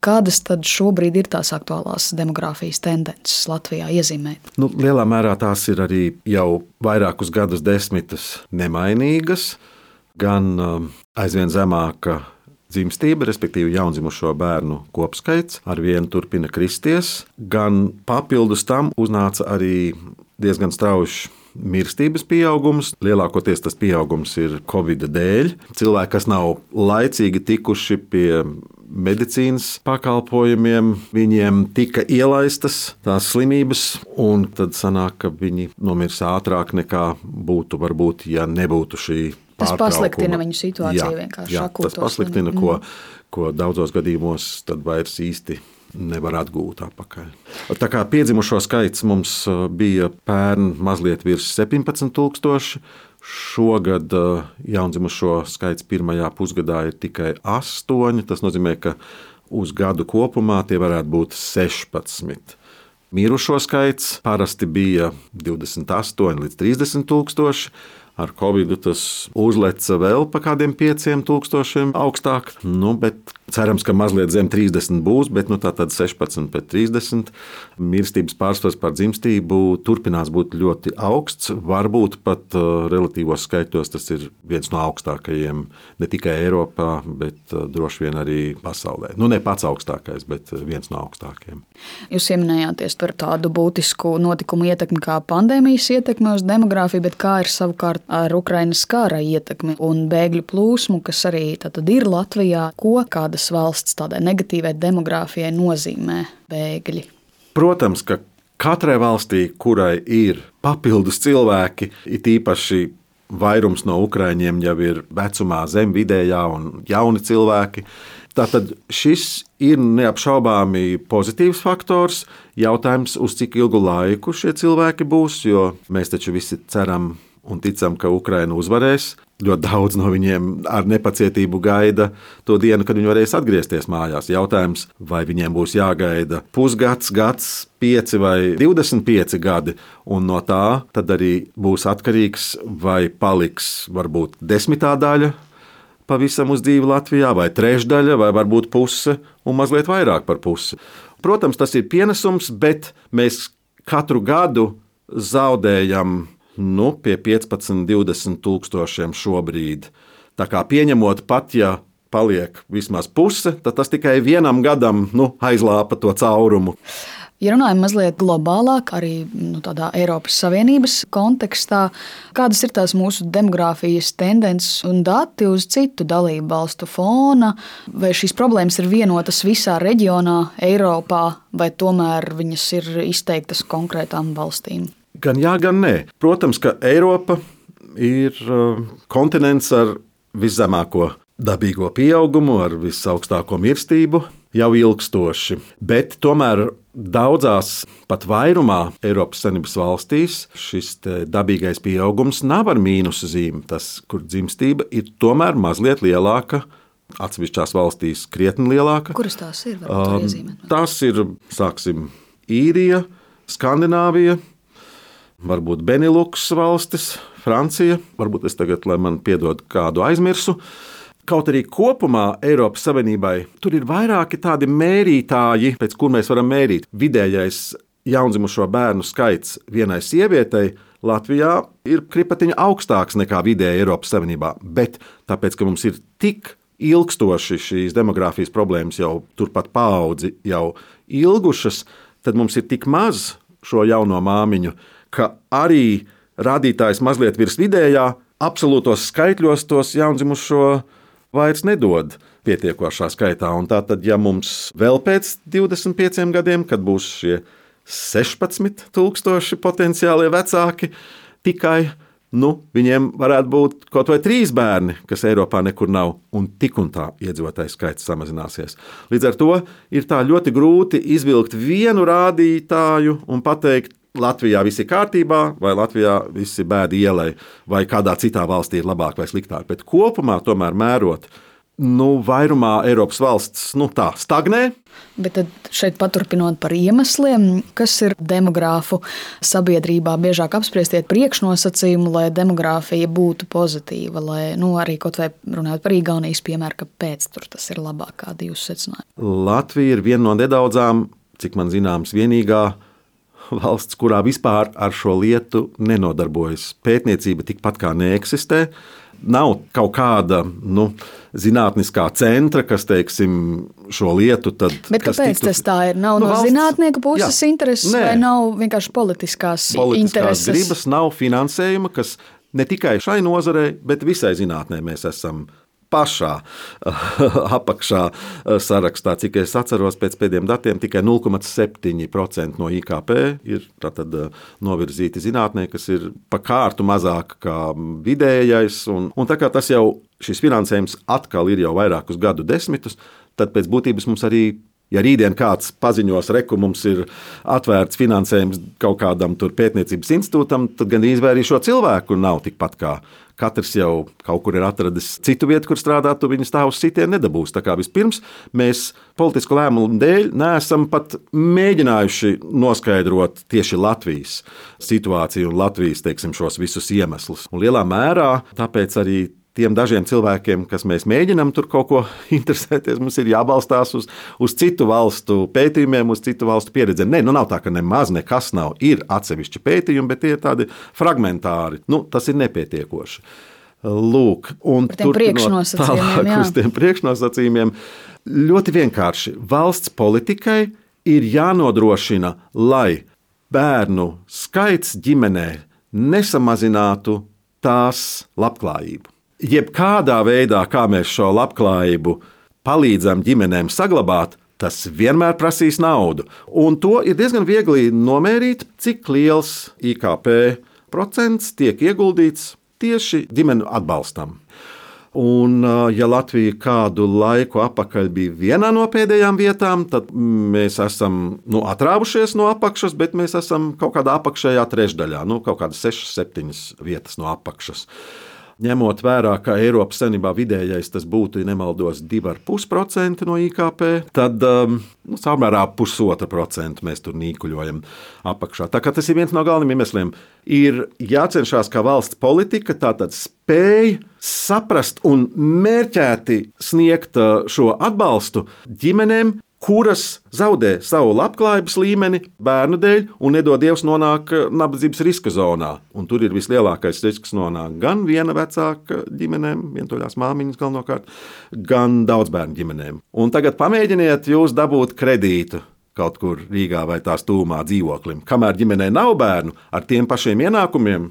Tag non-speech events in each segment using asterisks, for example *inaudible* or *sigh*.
Kādas tad šobrīd ir tās aktuālās demogrāfijas tendences Latvijā iezīmēt? Nu, lielā mērā tās ir arī jau vairākus gadus desmitus nemainīgas, gan um, aizvien zemāka dzimstība, respektīvi jaundzimušo bērnu kopskaits, ar vienu turpina kristies, gan papildus tam uznāca arī diezgan strauji mirstības pieaugums. Lielākoties tas pieaugums ir Covid dēļ. Cilvēki, kas nav laicīgi tikuši pie medicīnas pakalpojumiem, viņiem tika ielaistas tās slimības, un tad sanāk, ka viņi nomirs ātrāk nekā būtu varbūt, ja nebūtu šī. Tas pasliktina viņu situāciju jā, vienkārši. Jā, tas pasliktina, ko, ko daudzos gadījumos vairs īsti nevar atgūt atpakaļ. Tā kā piedzimušo skaits mums uh, bija pērn mazliet virs 17,000. Šogad uh, jaundzimušo skaits pirmajā pusgadā ir tikai 8. Tas nozīmē, ka uz gadu kopumā tie varētu būt 16. Mirušo skaits parasti bija 28 līdz 30 tūkstoši. Ar Covid tas uzleca vēl pa kādiem 5000 augstāk, nu, bet Cerams, ka mazliet zem 30 būs, bet nu, tā tad 16 pret 30. Mirstības pārsvars par dzimstību turpinās būt ļoti augsts. Varbūt pat uh, relatīvos skaitos tas ir viens no augstākajiem ne tikai Eiropā, bet uh, droši vien arī pasaulē. Nu, ne pats augstākais, bet uh, viens no augstākajiem. Jūs pieminējāties par tādu būtisku notikumu ietekmi kā pandēmijas ietekme uz demogrāfiju, bet kā ir savukārt ar Ukrainas kara ietekmi un bēgļu plūsmu, kas arī ir Latvijā, ko kāda kādas valsts tādai negatīvai demogrāfijai nozīmē bēgļi? Protams, ka katrai valstī, kurai ir papildus cilvēki, it īpaši vairums no ukrāņiem jau ir vecumā zem vidējā un jauni cilvēki. Tātad šis ir neapšaubāmi pozitīvs faktors. Jautājums, uz cik ilgu laiku šie cilvēki būs, jo mēs taču visi ceram un ticam, ka Ukraina uzvarēs. Ļoti daudz no viņiem ar nepacietību gaida to dienu, kad viņi varēs atgriezties mājās. Jautājums, vai viņiem būs jāgaida pusgads, gads, pieci vai 25 gadi, un no tā arī būs atkarīgs, vai paliks varbūt desmitā daļa pavisam uz dzīvi Latvijā, vai trešdaļa, vai varbūt puse, un mazliet vairāk par pusi. Protams, tas ir pienesums, bet mēs katru gadu zaudējam nu, pie 15, 20 tūkstošiem šobrīd. Tā kā pieņemot pat, ja paliek vismaz puse, tad tas tikai vienam gadam nu, aizlāpa to caurumu. Ja runājam mazliet globālāk, arī nu, tādā Eiropas Savienības kontekstā, kādas ir tās mūsu demogrāfijas tendences un dati uz citu dalību valstu fona, vai šīs problēmas ir vienotas visā reģionā, Eiropā, vai tomēr viņas ir izteiktas konkrētām valstīm? Gan jā, gan nē. Protams, ka Eiropa ir uh, kontinents ar viszemāko dabīgo pieaugumu, ar visaugstāko mirstību jau ilgstoši. Bet tomēr daudzās, pat vairumā Eiropas Savienības valstīs šis dabīgais pieaugums nav ar mīnusu zīmi. Tas, kur dzimstība ir tomēr mazliet lielāka. Atsevišķās valstīs krietni lielāka. Kuras tās ir? Um, tās ir, sāksim, Īrija, Skandināvija, varbūt Benelux valstis, Francija, varbūt es tagad, lai man piedod kādu aizmirsu. Kaut arī kopumā Eiropas Savienībai tur ir vairāki tādi mērītāji, pēc kuriem mēs varam mērīt. Vidējais jaundzimušo bērnu skaits vienai sievietei Latvijā ir kripatiņa augstāks nekā vidēji Eiropas Savienībā. Bet tāpēc, ka mums ir tik ilgstoši šīs demogrāfijas problēmas jau turpat paudzi, jau ilgušas, tad mums ir tik maz šo jauno māmiņu, ka arī rādītājs mazliet virs vidējā, absolūtos skaitļos tos jaundzimušo vairs nedod pietiekošā skaitā. Un tātad, ja mums vēl pēc 25 gadiem, kad būs šie 16,000 potenciālie vecāki, tikai nu, viņiem varētu būt kaut vai trīs bērni, kas Eiropā nekur nav, un tik un tā iedzīvotāju skaits samazināsies. Līdz ar to ir ļoti grūti izvilkt vienu rādītāju un pateikt, Latvijā viss ir kārtībā, vai Latvijā viss ir bēdi ielai, vai kādā citā valstī ir labāk vai sliktāk. Bet kopumā, tomēr mērot nu, vairumā Eiropas valsts nu, tā stagnē. Bet šeit paturpinot par iemesliem, kas ir demogrāfu sabiedrībā biežāk apspriestie priekšnosacījumi, lai demogrāfija būtu pozitīva, lai nu, arī kaut vai runājot par Igaunijas piemēru, kāpēc tur tas ir labāk, kādi jūs secinājāt? Latvija ir viena no nedaudzām, cik man zināms, vienīgā valsts, kurā vispār ar šo lietu nenodarbojas. Pētniecība tikpat kā neeksistē nav kaut kāda nu, zinātniskā centra, kas teiksim, šo lietu. Tad, Bet kāpēc tiktu, tas tā ir? Nav nu, no valsts, zinātnieku puses jā, intereses, nē, vai nav vienkārši politiskās, politiskās intereses? gribas, nav finansējuma, kas ne tikai šai nozarei, bet visai zinātnē mēs esam pašā apakšā eh, sarakstā. Cik es atceros, pēc pēdējiem datiem tikai 0,7% no IKP ir tātad, eh, novirzīti zinātnē, kas ir pa kārtu mazāk kā vidējais. Un, un tā kā tas jau šis finansējums atkal ir jau vairākus gadu desmitus, tad pēc būtības mums arī Ja rītdien kāds paziņos, ka mums ir atvērts finansējums kaut kādam pētniecības institūtam, tad gandrīz vai arī šo cilvēku nav tikpat kā katrs jau kaut kur ir atradis citu vietu, kur strādāt, tu viņu stāvus sitienu nedabūs. Tā kā vispirms mēs politisko lēmumu dēļ neesam pat mēģinājuši noskaidrot tieši Latvijas situāciju un Latvijas teiksim, šos visus iemeslus. Un lielā mērā tāpēc arī tiem dažiem cilvēkiem, kas mēs mēģinām tur kaut ko *laughs* interesēties, mums ir jābalstās uz, uz citu valstu pētījumiem, uz citu valstu pieredzēm. Nē, nu nav tā, ka nemaz nekas nav. Ir atsevišķi pētījumi, bet tie ir tādi fragmentāri. Nu, tas ir nepietiekoši. Lūk, un turpinot tālāk uz tiem priekšnosacījumiem, ļoti vienkārši valsts politikai ir jānodrošina, lai bērnu skaits ģimenē nesamazinātu tās labklājību jebkādā veidā, kā mēs šo labklājību palīdzam ģimenēm saglabāt, tas vienmēr prasīs naudu. Un to ir diezgan viegli nomērīt, cik liels IKP procents tiek ieguldīts tieši ģimenu atbalstam. Un, ja Latvija kādu laiku atpakaļ bija vienā no pēdējām vietām, tad mēs esam nu, atrāvušies no apakšas, bet mēs esam kaut kādā apakšējā trešdaļā, nu, kaut kādas 6, 7 vietas no apakšas ņemot vērā, ka Eiropas Savienībā vidējais tas būtu, ja nemaldos, 2,5% no IKP, tad um, nu, samērā pusotra procenta mēs tur nīkuļojam apakšā. Tā kā tas ir viens no galvenajiem iemesliem. Ir jācenšas, kā valsts politika tātad spēj saprast un mērķēti sniegt uh, šo atbalstu ģimenēm, kuras zaudē savu labklājības līmeni bērnu dēļ un nedod Dievs nonāk eh, nabadzības riska zonā. Un tur ir vislielākais risks nonākt gan viena vecāka ģimenēm, vientuļās māmiņas galvenokārt, gan daudz bērnu ģimenēm. Un tagad pamēģiniet jūs dabūt kredītu kaut kur Rīgā vai tās tūmā dzīvoklim. Kamēr ģimenē nav bērnu ar tiem pašiem ienākumiem,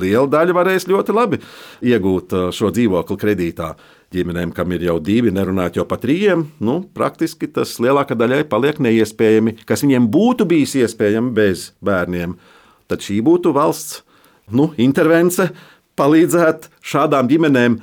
liela daļa varēs ļoti labi iegūt eh, šo dzīvokli kredītā ģimenēm, kam ir jau divi, nerunājot jau par trījiem, nu, praktiski tas lielākā daļai paliek neiespējami, kas viņiem būtu bijis iespējami bez bērniem. Tad šī būtu valsts nu, intervence, palīdzēt šādām ģimenēm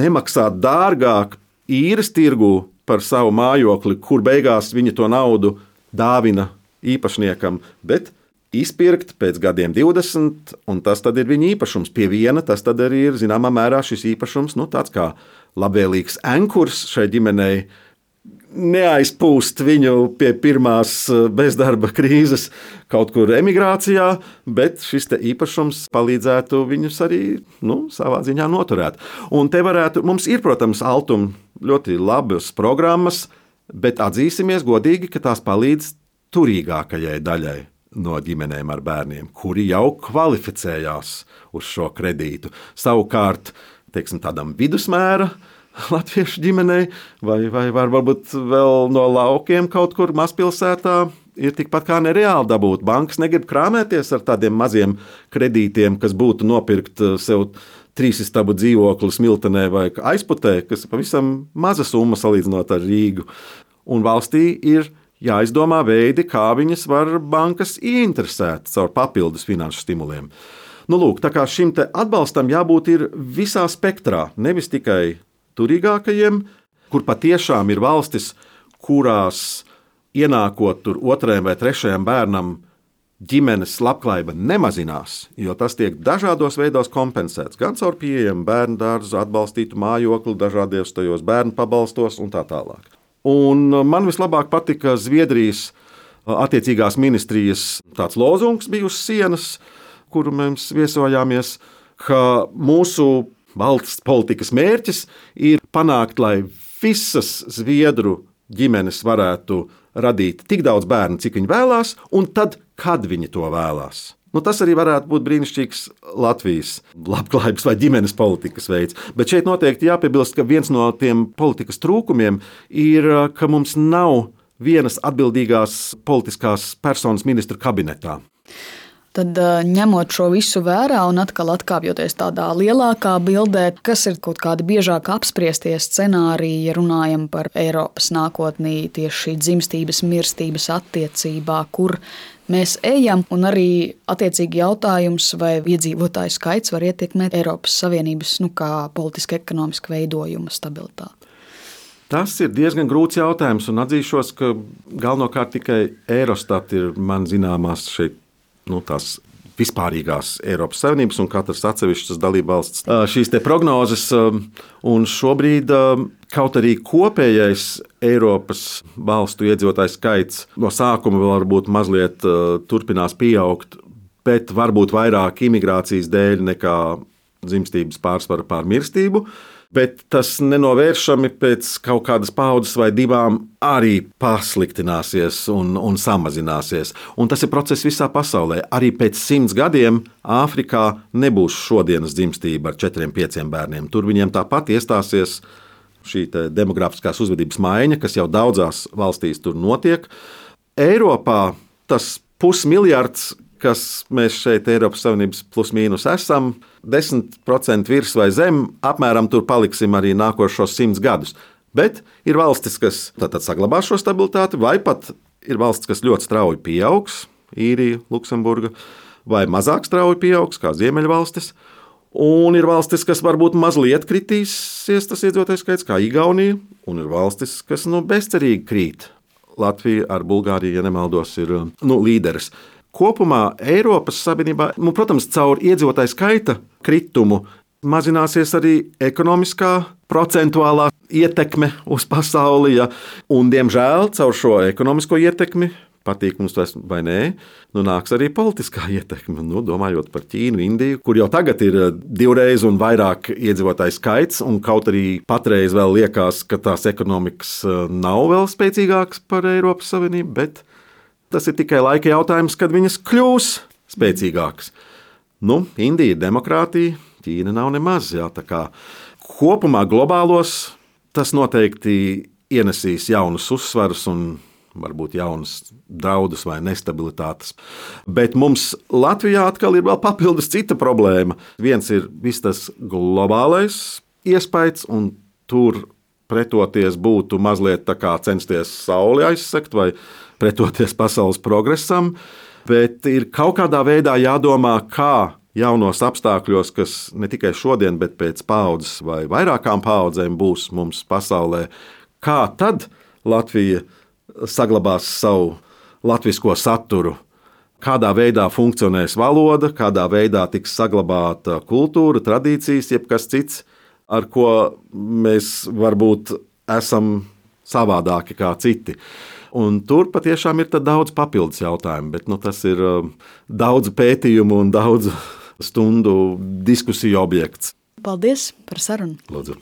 nemaksāt dārgāk īres tirgu par savu mājokli, kur beigās viņi to naudu dāvina īpašniekam, bet izpirkt pēc gadiem 20, un tas ir viņa īpašums. Pie viena tas arī ir zināmā mērā šis īpašums, nu, tāds kā labvēlīgs ankurs šai ģimenei. Neaizpūst viņu pie pirmās eh, bezdarba krīzes kaut kur emigrācijā, bet šis īpašums palīdzētu viņus arī nu, savā ziņā noturēt. Un te varētu, mums ir, protams, altuma ļoti labas programmas, bet atzīsimies godīgi, ka tās palīdz turīgākajai daļai no ģimenēm ar bērniem, kuri jau kvalificējās uz šo kredītu. Savukārt, teiksim, tādam vidusmēra *laughs* latviešu ģimenei, vai, vai var, varbūt vēl no laukiem kaut kur mazpilsētā, ir tikpat kā nereāli dabūt. Bankas negrib krāpēties ar tādiem maziem kredītiem, kas būtu nopirkt eh, sev trīsistabu dzīvokli Smiltenē vai aizputē, kas ir pavisam maza summa salīdzinot ar Rīgu. Un valstī ir jāizdomā veidi, kā viņas var bankas ieinteresēt caur papildus finanšu stimuliem. Nu, lūk, tā kā šim atbalstam jābūt visā spektrā, nevis tikai turīgākajiem, kur patiešām ir valstis, kurās ienākot tur otrajam vai trešajam bērnam, ģimenes labklājība nemazinās, jo tas tiek dažādos veidos kompensēts. Gan caur pieejamu bērnu dārzu, atbalstītu mājokli, dažādos tajos bērnu pabalstos un tā tālāk. Un man vislabāk patika Zviedrijas attiecīgās ministrijas tāds lozungs bija uz sienas, kuru mēs viesojāmies, ka mūsu valsts politikas mērķis ir panākt, lai visas Zviedru ģimenes varētu radīt tik daudz bērnu, cik viņi vēlās, un tad, kad viņi to vēlās. Nu, tas arī varētu būt brīnišķīgs Latvijas labklājības vai ģimenes politikas veids. Bet šeit noteikti jāpiebilst, ka viens no tiem politikas trūkumiem ir, ka mums nav vienas atbildīgās politiskās personas ministru kabinetā. Tad, ņemot šo visu vērā un atkal atkāpjoties tādā lielākā bildē, kas ir kaut kādi biežāk apspriestie scenāriji, ja runājam par Eiropas nākotnī, tieši šī dzimstības, mirstības attiecībā, kur mēs ejam, un arī attiecīgi jautājums, vai iedzīvotāju skaits var ietekmēt Eiropas Savienības nu, politiski ekonomiski veidojuma stabilitāti. Tas ir diezgan grūts jautājums, un atzīšos, ka galvenokārt tikai Eurostat ir man zināmās šeit nu, tās vispārīgās Eiropas Savienības un katras atsevišķas dalībvalsts šīs prognozes. Un šobrīd, kaut arī kopējais Eiropas valstu iedzīvotāju skaits no sākuma varbūt mazliet turpinās pieaugt, bet varbūt vairāk imigrācijas dēļ nekā dzimstības pārsvara pār mirstību bet tas nenovēršami pēc kaut kādas paudzes vai divām arī pasliktināsies un, un samazināsies. Un tas ir process visā pasaulē. Arī pēc simts gadiem Āfrikā nebūs šodienas dzimstība ar četriem, pieciem bērniem. Tur viņiem tāpat iestāsies šī demografiskās uzvedības maiņa, kas jau daudzās valstīs tur notiek. Eiropā tas pusmiljards kas mēs šeit, Eiropas Savienības plus-mínus, esam, 10% virs vai zem, apmēram tur paliksim arī nākošos simts gadus. Bet ir valstis, kas tātad saglabās šo stabilitāti, vai pat ir valstis, kas ļoti strauji pieaugs, Īrija, Luksemburga, vai mazāk strauji pieaugs, kā Ziemeļvalstis. Un ir valstis, kas varbūt mazliet kritīsies, tas iedzīvotājs skaits, kā Igaunija, un ir valstis, kas nu, bezcerīgi krīt. Latvija ar Bulgāriju, ja nemaldos, ir nu, līderis. Kopumā Eiropas Savienībā, nu, protams, caur iedzīvotāju skaita kritumu mazināsies arī ekonomiskā procentuālā ietekme uz pasauli. Ja, un, diemžēl, caur šo ekonomisko ietekmi patīk mums tas vai nē, nu nāks arī politiskā ietekme. Nu, domājot par Ķīnu, Indiju, kur jau tagad ir eh, divreiz un vairāk iedzīvotāju skaits, un kaut arī patreiz vēl liekas, ka tās ekonomikas eh, nav vēl spēcīgākas par Eiropas Savienību, Tas ir tikai laika jautājums, kad viņas kļūs spēcīgākas. Nu, Indija ir demokrātija, Ķīna nav nemaz. Jā, kopumā globālos tas noteikti ienesīs jaunus uzsvarus un varbūt jaunas draudus vai nestabilitātes. Bet mums Latvijā atkal ir vēl papildus cita problēma. Viens ir viss tas globālais iespējas, un tur pretoties būtu mazliet tā kā censties sauli aizsegt vai pretoties pasaules progresam, bet ir kaut kādā veidā jādomā, kā jaunos apstākļos, kas ne tikai šodien, bet pēc paudzes vai vairākām paudzēm būs mums pasaulē, kā tad Latvija saglabās savu latviešu saturu. Kādā veidā funkcionēs valoda, kādā veidā tiks saglabāta kultūra, tradīcijas, jebkas cits, ar ko mēs varbūt esam savādāki kā citi. Un tur patiešām ir daudz papildus jautājumu, bet nu, tas ir um, daudz pētījumu un daudz *laughs* stundu diskusiju objekts. Paldies par sarunu! Lūdzu.